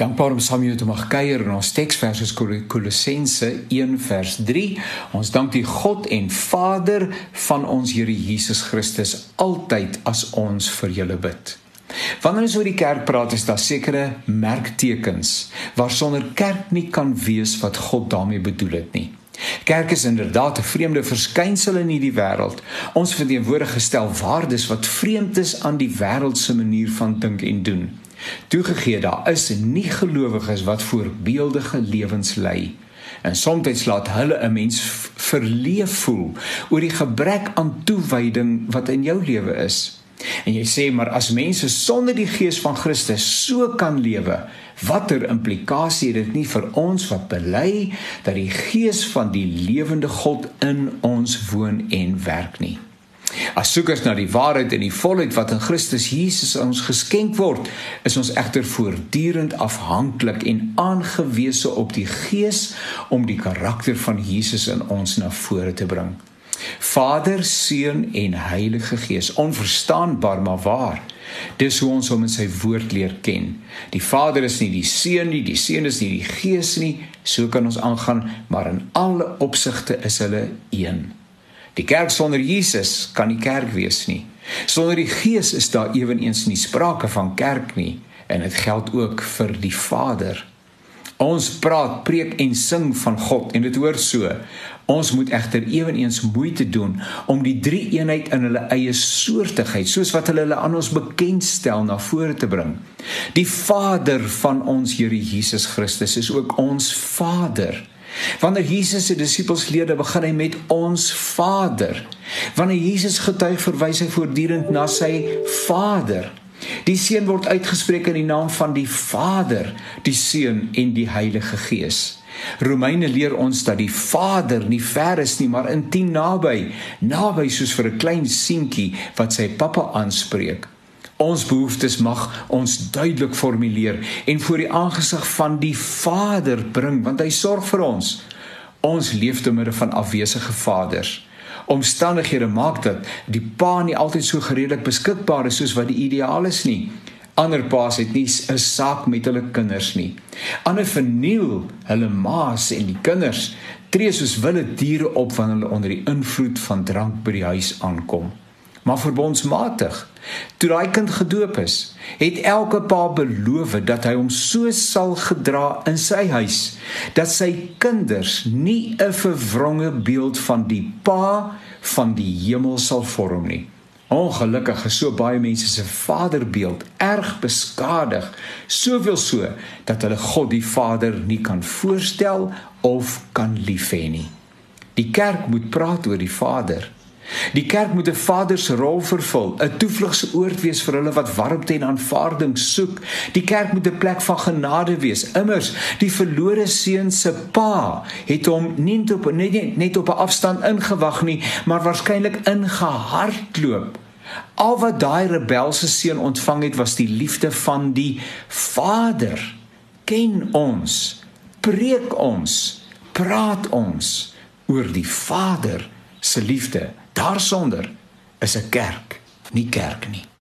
Dankbaar om saam jou te mag kuier in ons teksvers is Kolossense 1 vers 3. Ons dank die God en Vader van ons Here Jesus Christus altyd as ons vir julle bid. Wanneer ons oor die kerk praat, is daar sekere merktekens waarsonder kerk nie kan wees wat God daarmee bedoel het nie. Kerk is inderdaad 'n vreemde verskynsel in hierdie wêreld. Ons verteenwoordig gestel waardes wat vreemd is aan die wêreld se manier van dink en doen. Toegegee daar is nie gelowiges wat voorbeeldige lewens lei. En soms laat hulle 'n mens verleef voel oor die gebrek aan toewyding wat in jou lewe is. En jy sê maar as mense sonder die gees van Christus so kan lewe, watter implikasie het dit nie vir ons wat bely dat die gees van die lewende God in ons woon en werk nie? As soekers na die waarheid en die volheid wat in Christus Jesus ons geskenk word, is ons egter voortdurend afhanklik en aangewese op die Gees om die karakter van Jesus in ons na vore te bring. Vader, Seun en Heilige Gees, onverstaanbaar maar waar. Dis hoe ons hom in sy woord leer ken. Die Vader is nie die Seun nie, die Seun is nie die Gees nie, so kan ons aangaan, maar in alle opsigte is hulle een. Die kerk sonder Jesus kan nie kerk wees nie. Sonder die Gees is daar ewenigs nie sprake van kerk nie en dit geld ook vir die Vader. Ons praat, preek en sing van God en dit hoort so. Ons moet egter ewenigs moeite doen om die drie eenheid in hulle eie soortigheid, soos wat hulle hulle aan ons bekendstel, na vore te bring. Die Vader van ons Here Jesus Christus is ook ons Vader. Wanneer Jesus se disippels leer, begin hy met ons Vader. Wanneer Jesus getuig, verwys hy voortdurend na sy Vader. Die Seun word uitgespreek in die naam van die Vader, die Seun en die Heilige Gees. Romeine leer ons dat die Vader nie ver is nie, maar intiem naby, naby soos vir 'n klein seentjie wat sy pappa aanspreek. Ons behoeftes mag ons duidelik formuleer en voor die aangesig van die Vader bring want hy sorg vir ons. Ons leef te midde van afwesige vaders. Omstandighede maak dat die pa nie altyd so gereedelik beskikbaar is soos wat die ideaal is nie. Ander paas het nie 'n saak met hulle kinders nie. Ander verniel hulle maas en die kinders tree soos wilde diere op wanneer hulle onder die invloed van drank by die huis aankom maar verbondsmatig. Toe daai kind gedoop is, het elke pa beloof dat hy hom so sal gedra in sy huis dat sy kinders nie 'n verwronge beeld van die pa van die hemel sal vorm nie. Ongelukkig is so baie mense se vaderbeeld erg beskadig, soveel so dat hulle God die Vader nie kan voorstel of kan lief hê nie. Die kerk moet praat oor die Vader. Die kerk moet 'n vader se rol vervul, 'n toevlugsoord wees vir hulle wat warmte en aanvaarding soek. Die kerk moet 'n plek van genade wees. Immers, die verlore seun se pa het hom nie op net net op 'n afstand ingewag nie, maar waarskynlik ingehardloop. Al wat daai rebelse seun ontvang het, was die liefde van die Vader. Ken ons, preek ons, praat ons oor die Vader se liefde Daarsonder is 'n kerk, nie kerk nie.